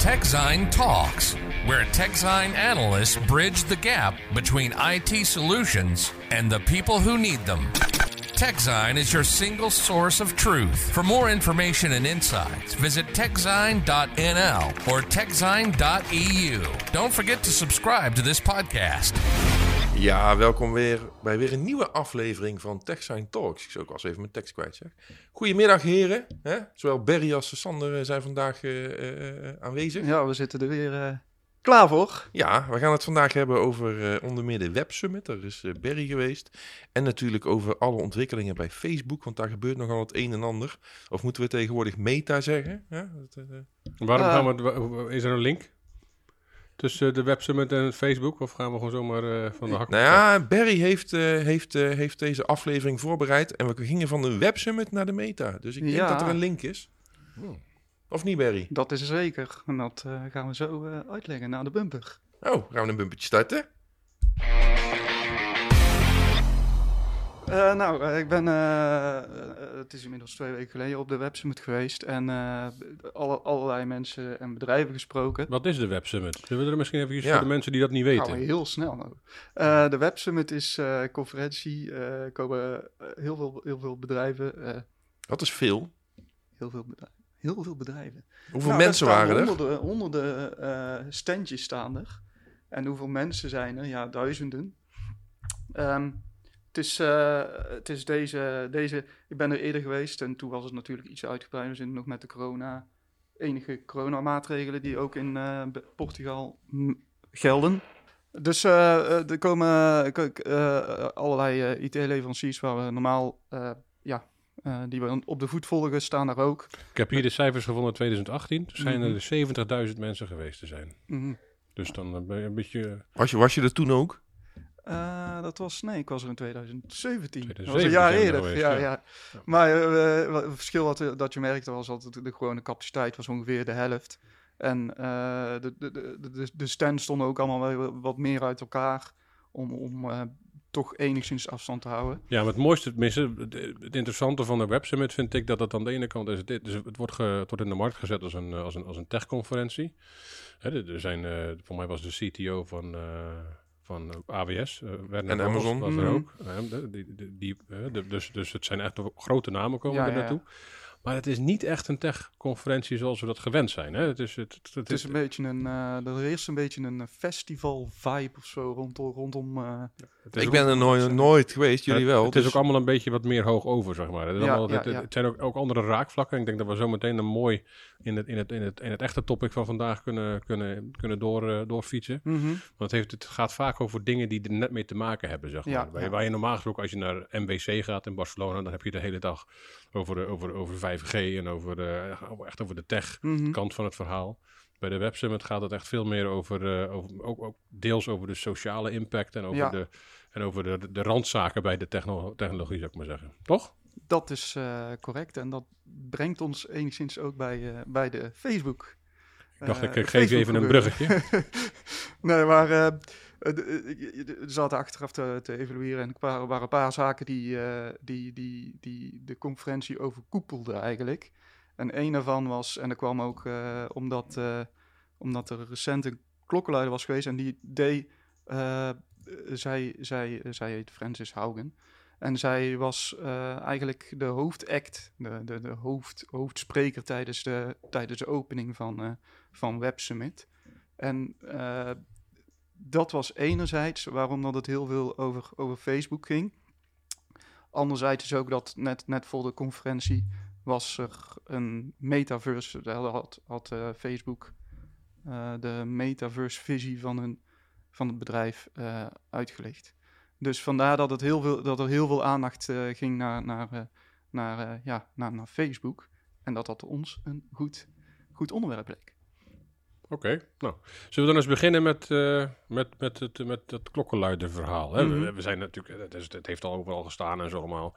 TechZine Talks, where TechZine analysts bridge the gap between IT solutions and the people who need them. TechZine is your single source of truth. For more information and insights, visit techzine.nl or techzine.eu. Don't forget to subscribe to this podcast. Ja, welkom weer bij weer een nieuwe aflevering van TechSign Talks. Ik zou ook wel eens even mijn tekst kwijt zeg. Goedemiddag heren. Hè? Zowel Berry als Sander eh, zijn vandaag uh, uh, aanwezig. Ja, we zitten er weer klaar voor. Ja, we gaan het vandaag hebben over onder meer de Web Summit. Daar is Berry geweest. En natuurlijk over alle ontwikkelingen bij Facebook. Want daar gebeurt nogal het een en ander. Of moeten we tegenwoordig meta zeggen? Ja, dat, Waarom gaan we... Is er een link? Tussen de websummit en Facebook? Of gaan we gewoon zomaar uh, van de hak? Nou ja, Barry heeft, uh, heeft, uh, heeft deze aflevering voorbereid. En we gingen van de websummit naar de meta. Dus ik denk ja. dat er een link is. Hmm. Of niet, Barry? Dat is zeker. En dat gaan we zo uitleggen naar de bumper. Oh, gaan we een bumpertje starten? Uh, nou, uh, ik ben, uh, het is inmiddels twee weken geleden op de Websummit geweest en alle, allerlei mensen en bedrijven gesproken. Wat is de Websummit? Zullen we er misschien even ja. voor de mensen die dat niet weten? We heel snel nou. de Websummit is een conferentie, er komen heel veel, heel veel bedrijven. Wat is veel? Heel veel bedrijven. Heel veel bedrijven. Hoeveel nou, mensen waren er? Honderden, honderden standjes staan er. En hoeveel mensen zijn er? Ja, duizenden. Um, het is, uh, het is deze, deze. Ik ben er eerder geweest en toen was het natuurlijk iets uitgebreider. We zitten nog met de corona. Enige coronamaatregelen die ook in uh, Portugal gelden. Dus uh, er komen allerlei IT-leveranciers waar we normaal. ja, die we op de voet volgen, staan daar ook. Ik heb hier de cijfers gevonden in 2018. Er zijn mm -hmm. er 70.000 mensen geweest te zijn. Mm -hmm. Dus dan ben je een beetje. Was je, was je er toen ook? Uh, dat was, nee, ik was er in 2017. 2017 dat was een jaar eerder. Geweest, ja, ja. ja, Maar uh, het verschil wat, dat je merkte was dat de, de gewone capaciteit was ongeveer de helft. En uh, de, de, de, de stands stonden ook allemaal wat meer uit elkaar om, om toch enigszins afstand te houden. Ja, maar het mooiste, tenminste, het interessante van de Web Summit vind ik dat het aan de ene kant is, het, dus het, wordt, ge, het wordt in de markt gezet als een, als een, als een techconferentie. Er zijn, voor mij was de CTO van van eh, AWS. Uh, eh, en Amazon. Was er mhm. ook. die, die, die, dus, dus het zijn echt grote namen komen er naartoe. Maar het is niet echt een tech-conferentie zoals we dat gewend zijn. Hè? Het is, het, het, het is een beetje een, uh, er is een beetje een festival-vibe of zo rondom. rondom uh, ik ben er nooit, nooit geweest, jullie wel. Het dus... is ook allemaal een beetje wat meer hoog over, zeg maar. Het, is ja, allemaal, ja, het, het zijn ook, ook, andere raakvlakken. Ik denk dat we zo meteen een mooi in het, in het, in het, in het echte topic van vandaag kunnen, kunnen, kunnen door, uh, doorfietsen. Mm -hmm. Want het, heeft, het gaat vaak over dingen die er net mee te maken hebben, zeg maar. Waar, waar je normaal gesproken, als je naar MWC gaat in Barcelona, dan heb je de hele dag over, over, over 5G en over, de, echt over de tech mhm. kant van het verhaal. Bij de Web Summit gaat het echt veel meer over, uh, over ook, ook, deels over de sociale impact en over, de, en over de, de randzaken bij de techno technologie, zou ik maar zeggen. Toch? Dat is uh, correct en dat brengt ons enigszins ook bij, uh, bij de Facebook. Ik dacht, ik geef even een bruggetje. nee, maar er zaten achteraf te, te evalueren en er waren, een paar zaken die, die, die, die de conferentie overkoepelden eigenlijk. En een daarvan was, en dat kwam ook omdat, omdat er recent een klokkenluider was geweest en die deed, zij, zij, zij heet Francis Haugen. En zij was eigenlijk de hoofdact, de, de, de hoofd, hoofdspreker tijdens de, tijdens de opening van, van Web Summit. En dat was enerzijds waarom dat het heel veel over, over Facebook ging. Anderzijds is ook dat net, net voor de conferentie was er een metaverse. Daar had, had Facebook de metaverse-visie van, hun, van het bedrijf uitgelegd. Dus vandaar dat, het heel veel, dat er heel veel aandacht ging naar, naar, naar, ja, naar, naar Facebook. En dat dat ons een goed, goed onderwerp bleek. Oké, nou. Zullen we dan eens beginnen met, met, met, het, met het klokkenluiderverhaal? Hè? we, mhm. we, zijn natuurlijk, het, is, het, heeft al overal gestaan en zo allemaal.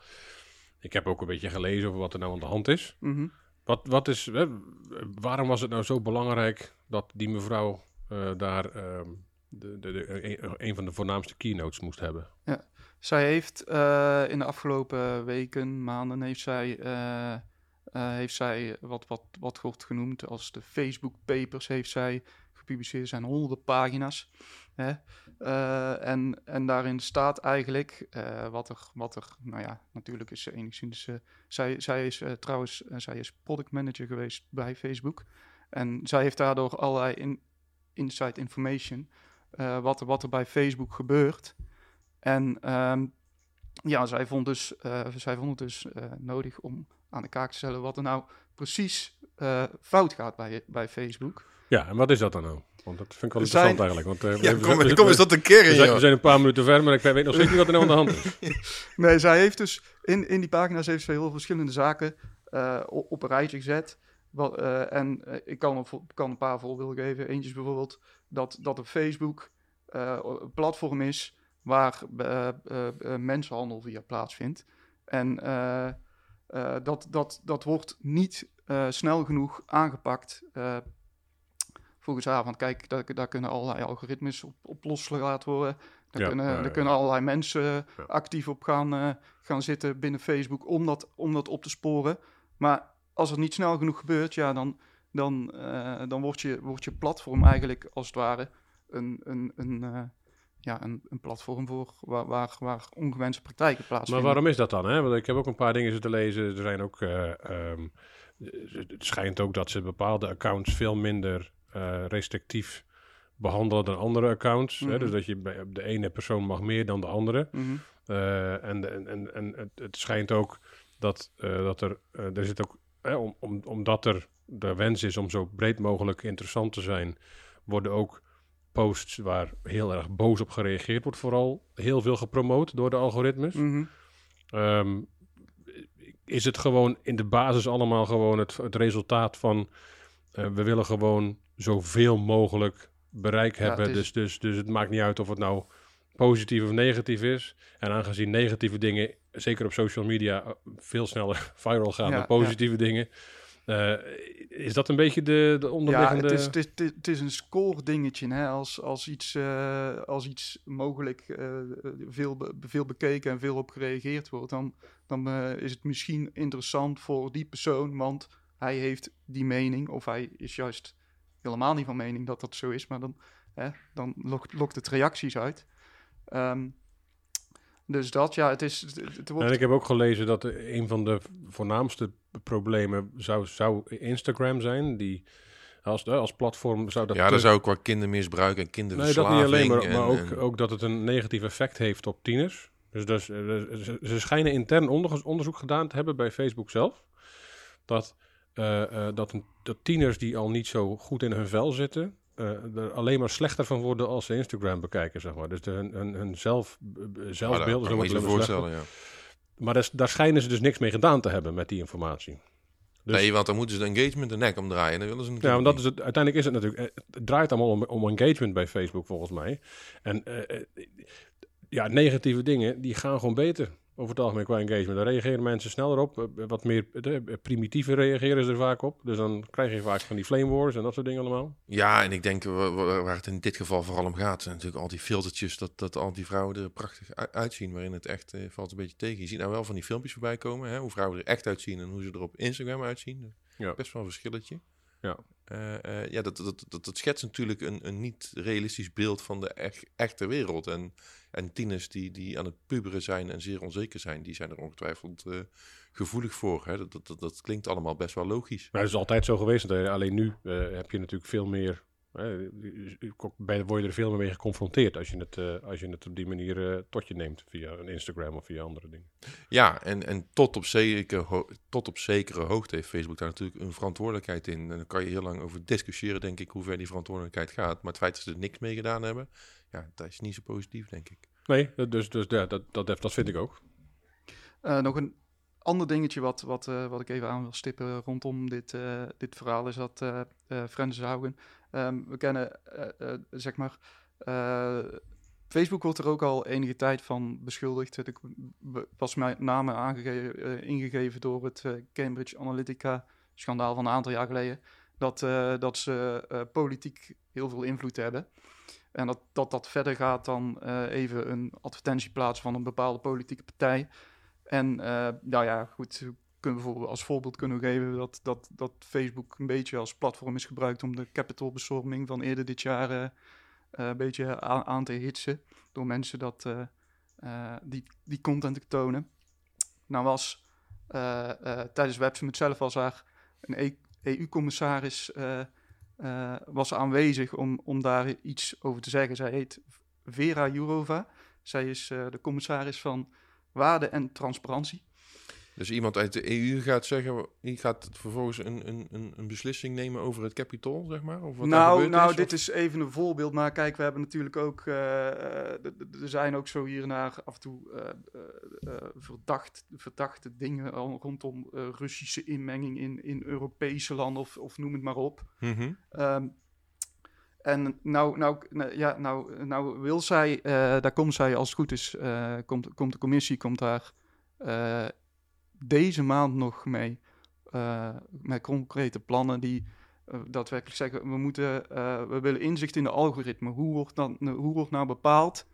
Ik heb ook een beetje gelezen over wat er nou aan de hand is. Mm wat, wat is hè, waarom was het nou zo belangrijk dat die mevrouw daar uh, de, de, een, van de voornaamste keynotes moest hebben? Ja, zij heeft uh, in de afgelopen weken, maanden, heeft zij heeft zij wat, wat, wat wordt genoemd als de Facebook Papers heeft zij gepubliceerd. zijn honderden pagina's. Hè? en, en daarin staat eigenlijk wat, er, wat er, nou ja, natuurlijk is ze enigszins. zij, zij is trouwens, zij is product manager geweest bij Facebook. En zij heeft daardoor allerlei in, inside information. Wat, er, wat er bij Facebook gebeurt. En ehm, ja, zij vond, dus, uh, zij vond het dus uh, nodig om aan de kaak te stellen wat er nou precies uh, fout gaat bij, bij Facebook. Ja, en wat is dat dan nou? Want dat vind ik wel interessant eigenlijk. Want, ja, kom, we, kom eens tot een kern, we zijn, we zijn een paar minuten ver, maar ik weet nog steeds niet wat er nou aan de hand is. nee, zij heeft dus in, in die pagina's heeft ze heel verschillende zaken op een rijtje gezet. Wat, en ik kan een, kan een paar voorbeelden geven. Eentje is bijvoorbeeld dat, dat op Facebook een platform is waar mensenhandel via plaatsvindt. En dat, dat, dat wordt niet snel genoeg aangepakt. volgens haar, want kijk, daar, daar kunnen allerlei algoritmes op, op losgelaten worden. Daar, kunnen, ja, kunnen allerlei mensen actief op gaan, gaan zitten binnen Facebook om dat, om dat op te sporen. Maar als het niet snel genoeg gebeurt, ja, dan, dan, dan wordt, je, wordt je platform eigenlijk als het ware een, een, een, ja, een, een platform voor waar, waar, waar ongewenste praktijken plaatsvinden. Maar waarom is dat dan? Hè? Want ik heb ook een paar dingen zitten lezen. Er zijn ook, uh, um, het schijnt ook dat ze bepaalde accounts veel minder restrictief behandelen dan andere accounts. hè? Mhm. Dus dat je bij de ene persoon mag meer dan de andere. Mm -hmm. uh, en, en, en het, het, schijnt ook dat, dat er, er zit ook, om, om, omdat er de wens is om zo breed mogelijk interessant te zijn, worden ook posts waar heel erg boos op gereageerd wordt, vooral heel veel gepromoot door de algoritmes. Mhm. Ehm, is het gewoon in de basis allemaal gewoon het, het resultaat van uh, we willen gewoon zoveel mogelijk bereik hebben. dus, dus, dus het maakt niet uit of het nou positief of negatief is. En aangezien negatieve dingen, zeker op social media, veel sneller viral gaan dan positieve dingen, uh, is dat een beetje de, de onderliggende... Ja, het is, het is, het is een score dingetje. Hè? Als, als, iets, uh, als iets mogelijk uh, veel, veel bekeken en veel op gereageerd wordt... dan, dan is het misschien interessant voor die persoon... want hij heeft die mening of hij is juist helemaal niet van mening dat dat zo is... maar dan, hè, dan lokt, lokt het reacties uit... Um, dus dat, ja, het is... Het wordt... En ik heb ook gelezen dat een van de voornaamste problemen zou, zou Instagram zijn. Die als, als platform zou dat... Ja, dan zou ook qua kindermisbruik en kinderverslaving... Nee, dat niet alleen, maar, maar ook, ook dat het een negatief effect heeft op tieners. Dus, dus ze schijnen intern onderzoek gedaan te hebben bij Facebook zelf. Dat, uh, dat, een, dat tieners die al niet zo goed in hun vel zitten uh, er alleen maar slechter van worden als ze Instagram bekijken, zeg maar. Dus de, hun, hun, hun zelf, zelfbeeld... Oh, je voorstellen, ja. Maar daar, daar schijnen ze dus niks mee gedaan te hebben met die informatie. Dus, nee, want dan moeten ze de engagement de nek omdraaien. Dan willen ze ja, want dat is het, uiteindelijk is het natuurlijk... Eh, het draait allemaal om, om engagement bij Facebook, volgens mij. En uh, ja, negatieve dingen, die gaan gewoon beter over het algemeen qua engagement. Daar reageren mensen sneller op. Eh, wat meer eh, primitieve reageren ze er vaak op. Dus dan krijg je vaak van die flame wars en dat soort dingen allemaal. Ja, en ik denk waar het in dit geval vooral om gaat, zijn natuurlijk al die filtertjes dat, dat al die vrouwen er prachtig uitzien. Waarin het echt valt een beetje tegen. Je ziet nou wel van die filmpjes voorbij komen, hè, hoe vrouwen er echt uitzien en hoe ze er op Instagram uitzien. Ja. Best wel een verschilletje. Ja. Uh, ja, dat, dat, dat, dat schetst natuurlijk een, een niet realistisch beeld van de echt, echte wereld. En, en tieners die, die aan het puberen zijn en zeer onzeker zijn, die zijn er ongetwijfeld uh, gevoelig voor. Hè? Dat, dat, dat, klinkt allemaal best wel logisch. Maar het is altijd zo geweest. Alleen nu heb je natuurlijk veel meer bij word je er veel meer mee geconfronteerd als je het, uh, als je het op die manier uh, tot je neemt via een Instagram of via andere dingen. Ja, en, en tot, op zekere, tot op zekere hoogte heeft Facebook daar natuurlijk een verantwoordelijkheid in. En daar kan je heel lang over discussiëren, denk ik, hoe ver die verantwoordelijkheid gaat. Maar het feit dat ze er niks mee gedaan hebben, ja, dat is niet zo positief, denk ik. Nee, dus, dus ja, dat, dat, dat vind ik ook. Uh, nog een ander dingetje wat, wat, uh, wat ik even aan wil stippen rondom dit, uh, dit verhaal is dat uh, Haugen Um, we kennen, uh, uh, zeg maar, uh, Facebook wordt er ook al enige tijd van beschuldigd. Het was mijn naam aangegeven, ingegeven door het Cambridge Analytica schandaal van een aantal jaar geleden. Dat, dat ze politiek heel veel invloed hebben. En dat dat, dat verder gaat dan even een advertentie plaatsen van een bepaalde politieke partij. En nou ja, goed, kunnen bijvoorbeeld als voorbeeld kunnen geven dat, dat, dat Facebook een beetje als platform is gebruikt om de capitalbestorming van eerder dit jaar uh, een beetje aan, te hitsen. Door mensen dat, die, die content te tonen. Nou was tijdens WebSummit zelf was er een EU-commissaris e was aanwezig om, om daar iets over te zeggen. Zij heet Vera Jourova. Zij is de commissaris van waarde en transparantie. Dus iemand uit de EU gaat zeggen, die gaat vervolgens een, een, een beslissing nemen over het kapitool, zeg maar? Of wat nou, nou dit is even een voorbeeld. Maar kijk, we hebben natuurlijk ook, uh, er zijn ook zo hiernaar af en toe uh, verdacht, verdachte dingen rondom Russische inmenging in, in Europese landen of, of noem het maar op. Mm en nou, nou, nou, ja, nou, nou wil zij, daar komt zij als het goed is, komt, komt de commissie, komt daar deze maand nog mee. Uh, met concrete plannen die uh, daadwerkelijk zeggen: we, moeten, uh, we willen inzicht in de algoritme. Hoe wordt, dan, hoe wordt nou bepaald?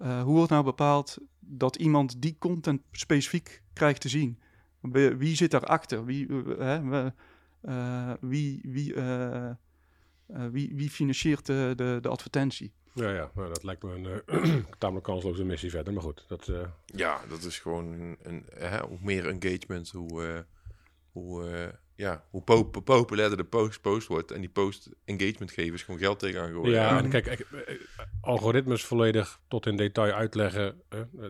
hoe wordt nou bepaald dat iemand die content specifiek krijgt te zien? Wie, zit daarachter? Wie, wie, wie, wie, wie financiert de, de advertentie? Ja, ja nou, dat lijkt me een uh, tamelijk kansloze missie verder. Maar goed, dat... Uh... Ja, dat is gewoon een, een hè, hoe meer engagement, hoe, uh, hoe, ja, hoe pop populairder de post, post wordt. En die post engagement geven is gewoon geld tegenaan gooien. Ja, en kijk, algoritmes volledig tot in detail uitleggen,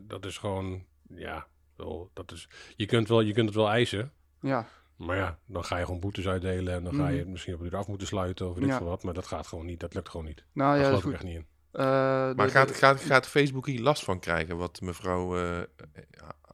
dat is gewoon, ja, wel, dat is, je, kunt wel, je kunt het wel eisen. Ja. Maar ja, dan ga je gewoon boetes uitdelen en dan ga je mhm. misschien op het af moeten sluiten of weet ja. wat. Maar dat gaat gewoon niet, dat lukt gewoon niet. Nou, ja, geloof ik echt niet in. Uh, maar gaat, gaat, gaat Facebook hier last van krijgen? Wat mevrouw uh,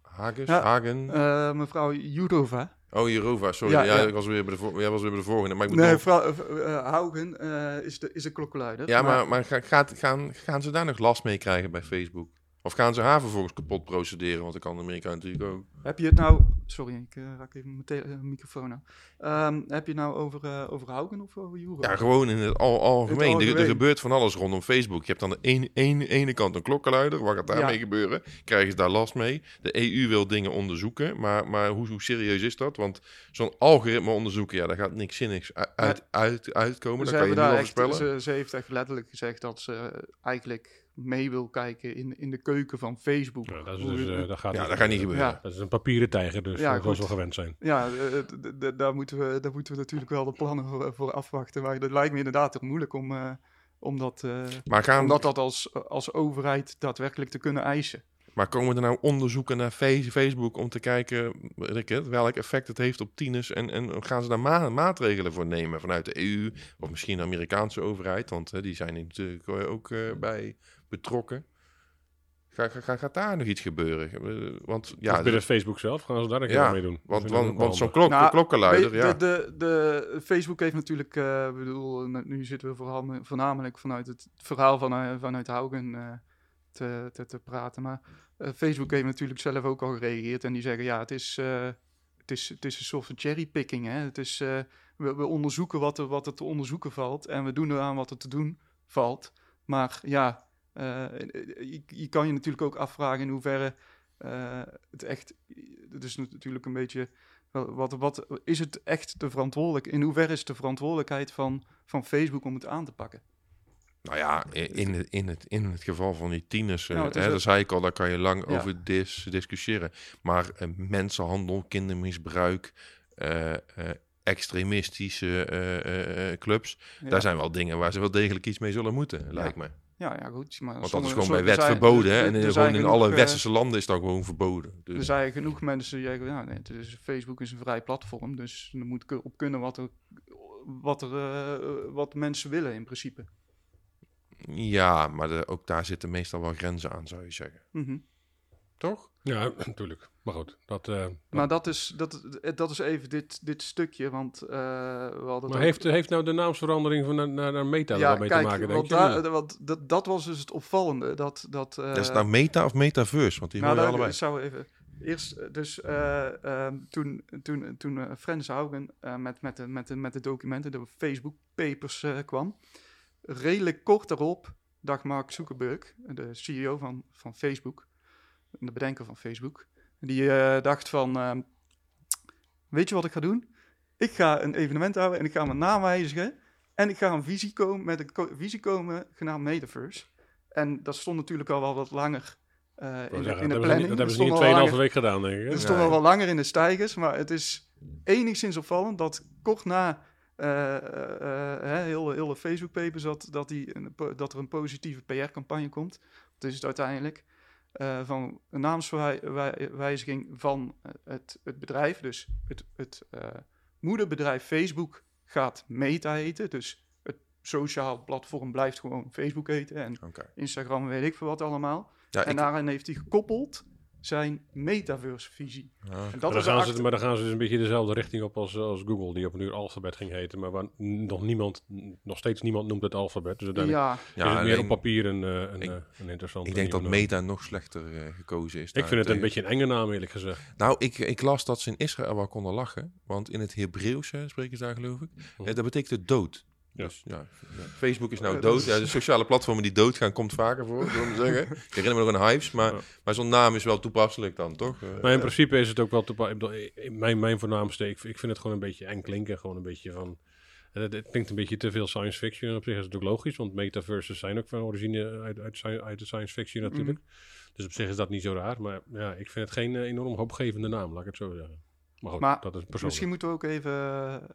Hagen? Hagen? Uh, mevrouw Jurova. Oh, Jurova, sorry. Ja, ja, Ik was weer bij de, jij was weer bij de volgende. Maar ik nee, mevrouw Haugen is, de, is de klokkenluider. Ja, maar, maar, maar gaat, gaan, gaan ze daar nog last mee krijgen bij Facebook? Of gaan ze haar vervolgens kapot procederen? Want dat kan Amerika natuurlijk ook. Heb je het nou... Sorry, ik uh, raak even mijn uh, microfoon aan. Um, heb je het nou over, uh, over Haugen of over Juro? Ja, gewoon in het al algemeen. Er, er, gebeurt van alles rondom Facebook. Je hebt aan de ene, kant een klokkenluider. Wat gaat daarmee ja. gebeuren? Krijgen ze daar last mee? De EU wil dingen onderzoeken. Maar, maar hoe, hoe serieus is dat? Want zo'n algoritme onderzoeken, ja, daar gaat niks zinnigs uit, uit, uit, uitkomen. Ze dat kan je niet voorspellen. Ze, ze heeft echt letterlijk gezegd dat ze eigenlijk mee wil kijken in, in de keuken van Facebook. Ja, dat, is dus, uh, dat gaat, ja, dat gaat niet gebeuren. Ja. Dat is een papieren tijger, dus ja, zoals we gewend zijn. Ja, uh, daar, moeten we, daar moeten we natuurlijk wel de plannen voor, voor afwachten. Maar het lijkt me inderdaad toch moeilijk om, uh, om, dat, maar gaan... om dat, dat als, als overheid daadwerkelijk te kunnen eisen. Maar komen er nou onderzoeken naar Facebook om te kijken het, welk effect het heeft op tieners? En, en gaan ze daar ma maatregelen voor nemen vanuit de EU of misschien de Amerikaanse overheid? Want die zijn natuurlijk ook bij betrokken. Gaat, gaat, gaat daar nog iets gebeuren? Eh, want, ja, of binnen Facebook zelf gaan ze daar een keer ja, mee doen. Want, want, want zo'n klok, nou, klokkenluider, ja. De, de, de, Facebook heeft natuurlijk, uh, bedoel, nu zitten we vooral, voornamelijk vanuit het verhaal van, uh, vanuit Haugen uh, te, te, te, praten. Maar Facebook heeft natuurlijk zelf ook al gereageerd en die zeggen, ja, het is, het is, het is een soort van cherrypicking. Hè? Het is, we, we onderzoeken wat er, wat er te onderzoeken valt en we doen eraan wat er te doen valt. Maar ja, uh, je, je, kan je natuurlijk ook afvragen in hoeverre uh, het echt. Het is natuurlijk een beetje. Wat, wat is het echt de verantwoordelijk? In hoeverre is de verantwoordelijkheid van, van Facebook om het aan te pakken? Nou ja, in het, in het, in het geval van die tieners, nou, hè, dat zei ik al, daar kan je lang over dis, discussiëren. Maar uh, mensenhandel, kindermisbruik, uh, extremistische clubs, daar zijn wel dingen waar ze wel degelijk iets mee zullen moeten, lijkt me. Ja, ja, goed. Maar Want dat is gewoon bij wet verboden. Hè? En in, gewoon in alle westerse landen is dat gewoon verboden. Dus. Er zijn genoeg mensen die zeggen, ja, nee, dus Facebook is een vrij platform. Dus er moet op kunnen wat, er, wat, er, uh, wat mensen willen in principe. Ja, maar de, ook daar zitten meestal wel grenzen aan, zou je zeggen. Mm -hmm. Toch? Ja, natuurlijk. Maar goed, dat... Uh, maar dat is, dat, dat is even dit, dit stukje, want uh, we hadden... Maar heeft, heeft nou de naamsverandering van naar, naar Meta ja, daarmee te maken, denk want je? want dat, dat was dus het opvallende, dat... Dat, uh, dat is nou Meta of Metaverse, want die nou, horen allebei. zou even... Eerst, dus uh, toen, toen, toen Frans Haugen met, met, de, met, de, met de documenten, de Facebook papers kwam, redelijk kort daarop dacht Mark Zuckerberg, de CEO van, van Facebook, de bedenker van Facebook, Die dacht van, ehm, weet je wat ik ga doen? Ik ga een evenement houden en ik ga mijn naam wijzigen. En ik ga een visie komen met een visie komen genaamd Metaverse. En dat stond natuurlijk al wel wat langer uh, in, zeggen, in, de planning. dat hebben ze niet 2,5 week gedaan, denk ik. Het stond al wel langer in de stijgers, maar het is enigszins opvallend dat kort na uh, uh, heel, heel de Facebook-paper zat dat, die, dat er een positieve PR-campagne komt. Dat is het uiteindelijk. Van een naamswijziging van het, het bedrijf. Dus het, het moederbedrijf Facebook gaat Meta heten. Dus het sociaal platform blijft gewoon Facebook heten. En Instagram weet ik veel wat allemaal. Ja, en daarin heeft hij gekoppeld zijn metaverse-visie. En dat maar, dan gaan ze, maar dan gaan ze dus een beetje dezelfde richting op als, als Google, die op een uur alfabet ging heten, maar waar nog niemand, nog steeds niemand noemt het alfabet. Dus uiteindelijk ja. is het meer op papier een, eh, een, ik, eh, een interessant. Ik denk dat Meta nog slechter uh, gekozen is. Ik vind het een beetje een enge naam, eerlijk gezegd. Nou, ik, ik las dat ze in Israël wel konden lachen, want in het Hebreeuws spreken ze daar geloof ik. Hm. dat betekent dood. Ja. Dus, ja, Facebook is nou dood. Ja, de sociale platformen die doodgaan komt vaker voor, wil ik zeggen. Ik herinner me nog een Hives, maar, maar zo'n naam is wel toepasselijk dan, toch? Eh, maar in principe is het ook wel toepasselijk. Mijn, mijn voornaamste, ik, ik vind het gewoon een beetje eng klinken. Gewoon een beetje van... Het, klinkt een beetje te veel science fiction. En op zich is het ook logisch, want metaverses zijn ook van origine uit, uit, uit de science fiction natuurlijk. Mhm. Dus op zich is dat niet zo raar. Maar ja, ik vind het geen eh, enorm hoopgevende naam, laat ik het zo zeggen. Maar, dat is misschien moeten we ook even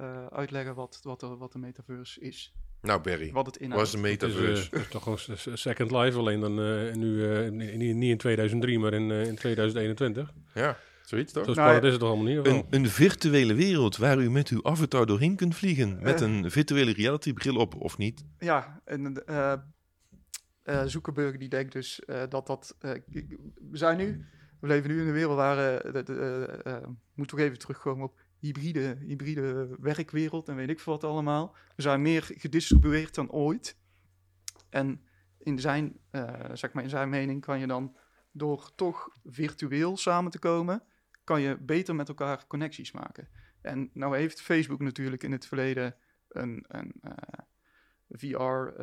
uh, uitleggen wat, wat, de, wat de metaverse is. Nou, Barry, wat het inhoudt. Was de metaverse? Het is, toch gewoon Second Life, alleen dan uh, nu uh, niet in 2003, maar in, in 2021. Ja, zoiets toch? Zo nou, is het toch allemaal niet? Een, een, virtuele wereld waar u met uw avatar doorheen kunt vliegen. Met een virtuele reality bril op, of niet? Ja, en Zuckerberg die denkt dus dat dat... we zijn nu we leven nu in een wereld waar, uh, moet toch even terugkomen op hybride, hybride werkwereld en weet ik veel wat allemaal. We zijn meer gedistribueerd dan ooit. En in zijn, zeg maar in zijn mening kan je dan door toch virtueel samen te komen, kan je beter met elkaar connecties maken. En nou heeft Facebook natuurlijk in het verleden een, een VR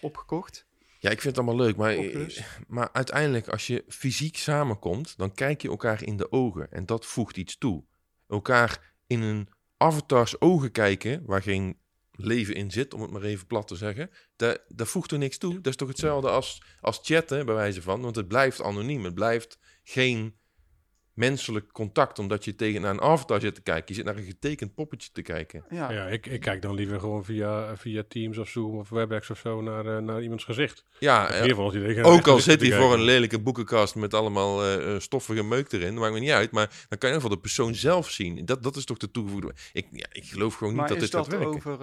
opgekocht. Ja, ik vind het allemaal leuk, maar, maar uiteindelijk als je fysiek samenkomt, dan kijk je elkaar in de ogen en dat voegt iets toe. Elkaar in een avatars ogen kijken, waar geen leven in zit, om het maar even plat te zeggen, dat, dat voegt er niks toe. Dat is toch hetzelfde als, als chatten, bij wijze van, want het blijft anoniem, het blijft geen menselijk contact, omdat je tegen naar een avatar zit te kijken. Je zit naar een getekend poppetje te kijken. Ja, ja ik, ik kijk dan liever gewoon via, via Teams of Zoom of Webex of zo naar, uh, naar iemands gezicht. Ja, uh, ook al zit hij voor een lelijke boekenkast met allemaal uh, stoffige meuk erin, dat maakt me niet uit. Maar dan kan je in ieder geval de persoon zelf zien. Dat, dat is toch de toegevoegde... Ik, ja, ik geloof gewoon niet dat dit dat gaat over,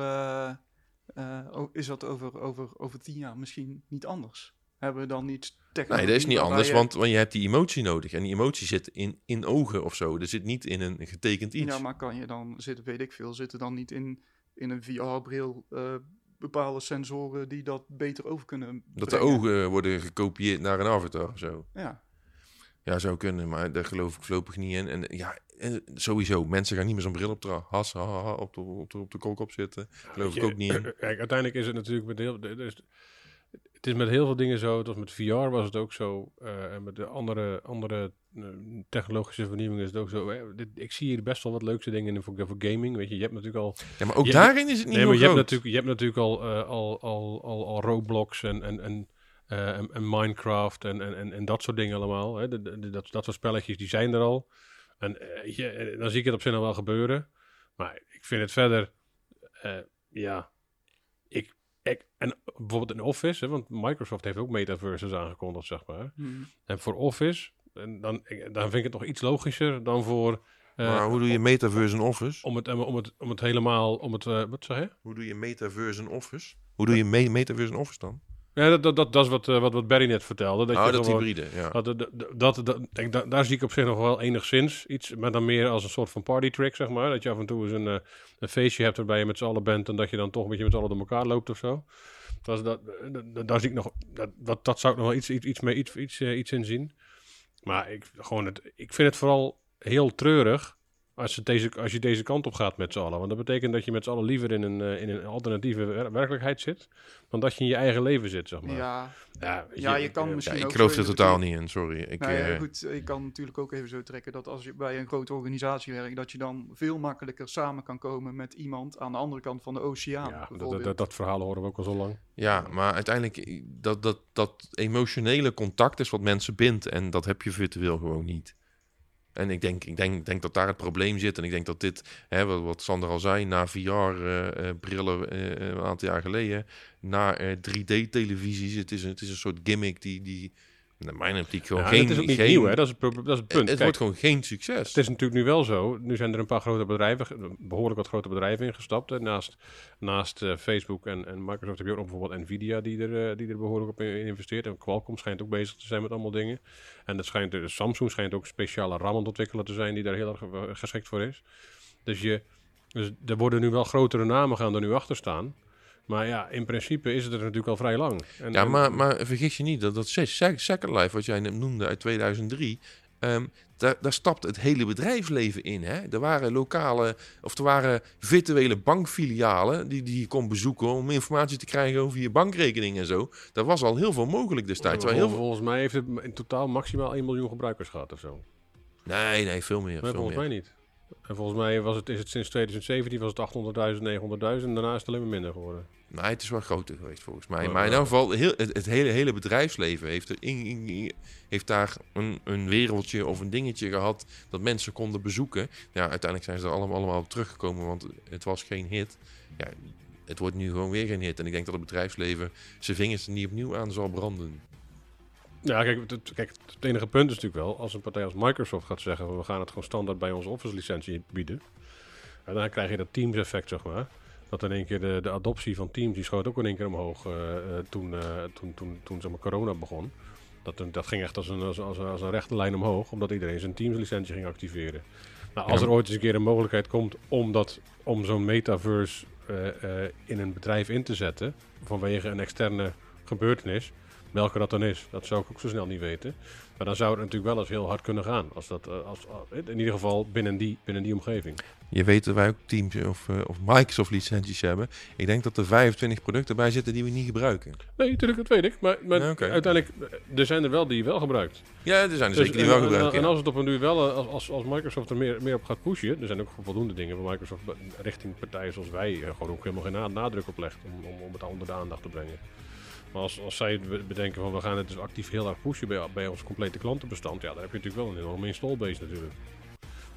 is dat over, over, over tien jaar misschien niet anders? Hebben we dan niet Nee, dat is niet anders, want, want je hebt die emotie nodig. En die emotie zit in, in ogen of zo. Er zit niet in een getekend iets. Ja, maar kan je dan zitten, weet ik veel, zitten dan niet in, in een VR-bril uh, eh, bepaalde sensoren die dat beter over kunnen Dat de ogen worden gekopieerd naar een avatar of zo. Ja. Ja, zou kunnen, maar daar geloof ik voorlopig niet in. En ja, en sowieso, mensen gaan niet meer zo'n bril op de has, ha, ha, op de, op de, op de kop zitten. Geloof ik ook niet in. Kijk, uiteindelijk is het natuurlijk met heel... Dus, het is met heel veel dingen zo. Het was met VR was het ook zo. Uh, en met de andere, andere uh, technologische vernieuwingen is het ook zo. dit, ik zie hier best wel wat leukste dingen in voor, voor gaming. Weet je, je hebt natuurlijk al. Ja, maar ook daarin is het niet nee, maar je hebt natuurlijk, je hebt natuurlijk al, uh, al, al, al, al Roblox en, en, en, en, en, Minecraft en, en, en, dat soort dingen allemaal. Hè. De, de, dat, dat soort spelletjes die zijn er al. En je, dan zie ik het op zich nog wel gebeuren. Maar ik vind het verder. ja, en bijvoorbeeld in Office, hè, want Microsoft heeft ook metaverses aangekondigd, zeg maar. Hmm. En voor Office, en dan, dan vind ik het nog iets logischer dan voor... Uh, maar hoe doe je metaverse in Office? Om het, om het, om het helemaal, om het, uh, wat zeg je? Hoe doe je metaverse in Office? Hoe doe je me metaverse in Office dan? Ja, dat, dat, dat, dat is wat, uh, wat, wat Barry net vertelde. Dat, oh, je dat hybride, ja. Dat, dat, dat, dat, denk, daar zie ik op zich nog wel enigszins iets, maar dan meer als een soort van party trick, zeg maar. Dat je af en toe eens een, uh, een feestje hebt waarbij je met z'n allen bent en dat je dan toch een beetje met z'n allen door elkaar loopt of zo. Dat, dat, dat, daar zie ik nog, dat, dat, dat zou ik nog wel iets, iets, iets, mee, iets, iets, uh, iets in zien. Maar ik, gewoon het, ik vind het vooral heel treurig als, het deze, als je deze kant op gaat met z'n allen. Want dat betekent dat je met z'n allen liever in een, uh, in een alternatieve werkelijkheid zit, dan dat je in je eigen leven zit, zeg maar. Ja, ja, je, ja, je kan ik, misschien ja, ik geloof er totaal niet in, sorry. Ik, nou ja, goed, je kan natuurlijk ook even zo trekken dat als je bij een grote organisatie werkt, dat je dan veel makkelijker samen kan komen met iemand aan de andere kant van de oceaan. Ja, dat, dat, dat, verhaal horen we ook al zo lang. Ja, maar uiteindelijk, dat, dat, dat emotionele contact is wat mensen bindt en dat heb je virtueel gewoon niet. En ik denk, ik denk, denk dat daar het probleem zit. En ik denk dat dit, hè, wat, Sander al zei, na VR-brillen uh, uh, een aantal jaar geleden, na 3D-televisies, het, is een, het is een soort gimmick die, die naar mijn optiek gewoon geen... Het is ook niet geen, nieuw, hè? Dat is, het, dat is het punt. Het wordt gewoon geen succes. Het is natuurlijk nu wel zo. Nu zijn er een paar grote bedrijven, behoorlijk wat grote bedrijven ingestapt. Hè? Naast, naast uh, Facebook en, en Microsoft heb je ook bijvoorbeeld Nvidia die er, uh, die er behoorlijk op investeert. En Qualcomm schijnt ook bezig te zijn met allemaal dingen. En dat schijnt, de Samsung schijnt ook speciale RAM ontwikkelen te zijn die daar heel erg eh, geschikt voor is. Dus, je, dus er worden nu wel grotere namen gaan er nu achter staan. Maar ja, in principe is het er natuurlijk al vrij lang. En, ja, maar, maar vergis je niet dat dat Second Life, wat jij net noemde uit 2003, um, daar, daar stapt het hele bedrijfsleven in. Hè? Er waren lokale, of er waren virtuele bankfilialen die, die je kon bezoeken om informatie te krijgen over je bankrekening en zo. Daar was al heel veel mogelijk destijds. Heel volgens mij heeft het in totaal maximaal 1 miljoen gebruikers gehad of zo. Nee, nee, veel meer. Nee, veel volgens meer. mij niet. En volgens mij was het, is het sinds 2017 was het 800.000, 900.000 en daarna is het alleen maar minder geworden. Nee, het is wel groter geweest volgens mij. maar in elk geval, heel, het, het, hele, hele bedrijfsleven heeft, er in, in, heeft daar een, een wereldje of een dingetje gehad dat mensen konden bezoeken. Ja, uiteindelijk zijn ze er allemaal, allemaal op teruggekomen, want het was geen hit. Ja, het wordt nu gewoon weer geen hit. En ik denk dat het bedrijfsleven zijn vingers er niet opnieuw aan zal branden. Ja, kijk het, kijk, het enige punt is natuurlijk wel, als een partij als Microsoft gaat zeggen, we gaan het gewoon standaard bij onze Office licentie bieden. En dan krijg je dat Teams effect, zeg maar. Dat in één keer de, de adoptie van Teams, die schoot ook in één keer omhoog uh, toen, uh, toen, toen, toen zeg maar, corona begon. Dat, dat ging echt als een, als, als, als een rechte lijn omhoog, omdat iedereen zijn Teams licentie ging activeren. Nou, als er ooit eens een keer een mogelijkheid komt om, dat, om zo'n metaverse uh, in een bedrijf in te zetten, vanwege een externe gebeurtenis, welke dat dan is, dat zou ik ook zo snel niet weten. Maar dan zou het natuurlijk wel eens heel hard kunnen gaan. Als dat, als, in ieder geval binnen die, binnen die omgeving. Je weet dat wij ook Teams of, uh, of Microsoft licenties hebben. Ik denk dat er 25 producten bij zitten die we niet gebruiken. Nee, natuurlijk, dat weet ik. Maar, maar uiteindelijk, eh, er zijn er wel die je wel gebruikt. Ja, er zijn er dus, zeker die wel gebruiken. En, als het op een nu wel, eh, als, als Microsoft er meer, meer op gaat pushen, er zijn ook voldoende dingen waar Microsoft richting partijen zoals wij gewoon ook helemaal geen nadruk op legt om, om, om het onder de aandacht te brengen. Maar als, als zij bedenken van we gaan het dus actief heel erg pushen bij, bij ons complete klantenbestand, ja, dan heb je natuurlijk wel een enorme installbase natuurlijk.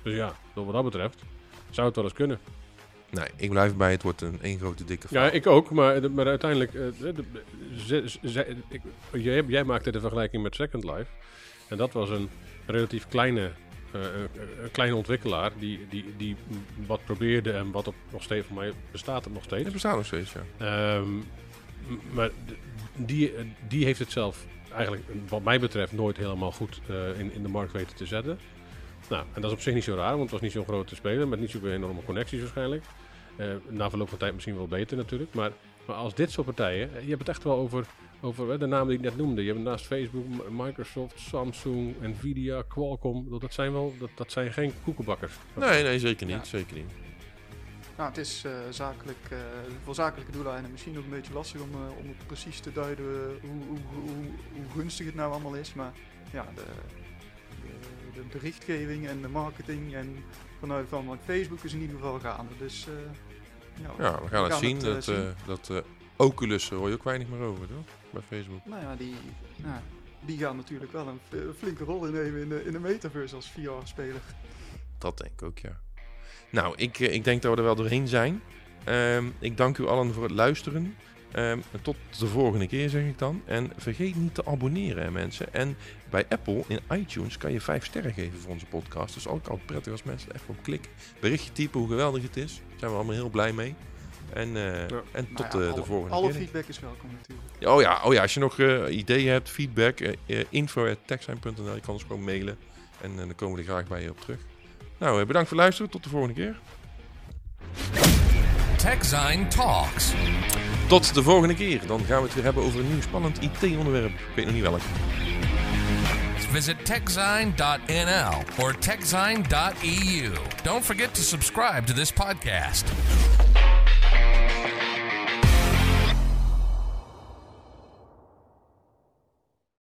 Dus ja, wat dat betreft, zou het wel eens kunnen. Nee, ik blijf bij het wordt een één grote dikke Ja, ik ook, maar, maar uiteindelijk, uh, ik, jij, jij maakte de vergelijking met Second Life. En dat was een relatief kleine, uh, een kleine ontwikkelaar die, die, die wat probeerde en wat op nog steeds, voor mij bestaat het nog steeds. Het bestaat nog steeds, ja. Um, maar die, die heeft het zelf eigenlijk, wat mij betreft, nooit helemaal goed uh, in, in de markt weten te zetten. Nou, en dat is op zich niet zo raar, want het was niet zo'n grote speler met niet zoveel enorme connecties waarschijnlijk. Uh, na verloop van tijd misschien wel beter natuurlijk. Maar, maar als dit soort partijen, je hebt het echt wel over, over de namen die ik net noemde. Je hebt naast Facebook, Microsoft, Samsung, Nvidia, Qualcomm. Dat zijn wel, dat, dat zijn geen koekenbakkers. Nee, nee, zeker niet. Zeker niet. Nou, het is uh, zakelijk, uh, voor zakelijke doeleinden misschien ook een beetje lastig om, uh, om precies te duiden hoe, hoe, hoe, hoe, gunstig het nou allemaal is. Maar ja, de, de, de berichtgeving en de marketing en vanuit van Facebook is in ieder geval gaande. Dus ja, ja, we gaan, we het zien. Het, dat zien. dat Oculus hoor je ook weinig meer over, toch? Bij Facebook. Nou ja, die, nou, die gaan natuurlijk wel een flinke rol innemen in de, in de metaverse als VR-speler. Dat denk ik ook, ja. Nou, ik, ik denk dat we er wel doorheen zijn. Um, ik dank u allen voor het luisteren. Um, tot de volgende keer zeg ik dan. En vergeet niet te abonneren hè, mensen. En bij Apple in iTunes kan je 5 sterren geven voor onze podcast. Dus ook altijd prettig als mensen even op klikken. Berichtje typen hoe geweldig het is. Daar zijn we allemaal heel blij mee. En, uh, ja. en tot nou ja, de, de, volgende alle keer. Alle feedback is welkom natuurlijk. Oh ja, oh ja als je nog uh, ideeën hebt, feedback, info.techsign.nl. Je kan ons gewoon mailen. En dan komen we er graag bij je op terug. Nou, bedankt voor het luisteren. Tot de volgende keer. TechZine Talks. Tot de volgende keer. Dan gaan we het weer hebben over een nieuw spannend IT-onderwerp. Ik weet nog niet welk. visit techzine.nl or techzine.eu. Don't forget to subscribe to this podcast.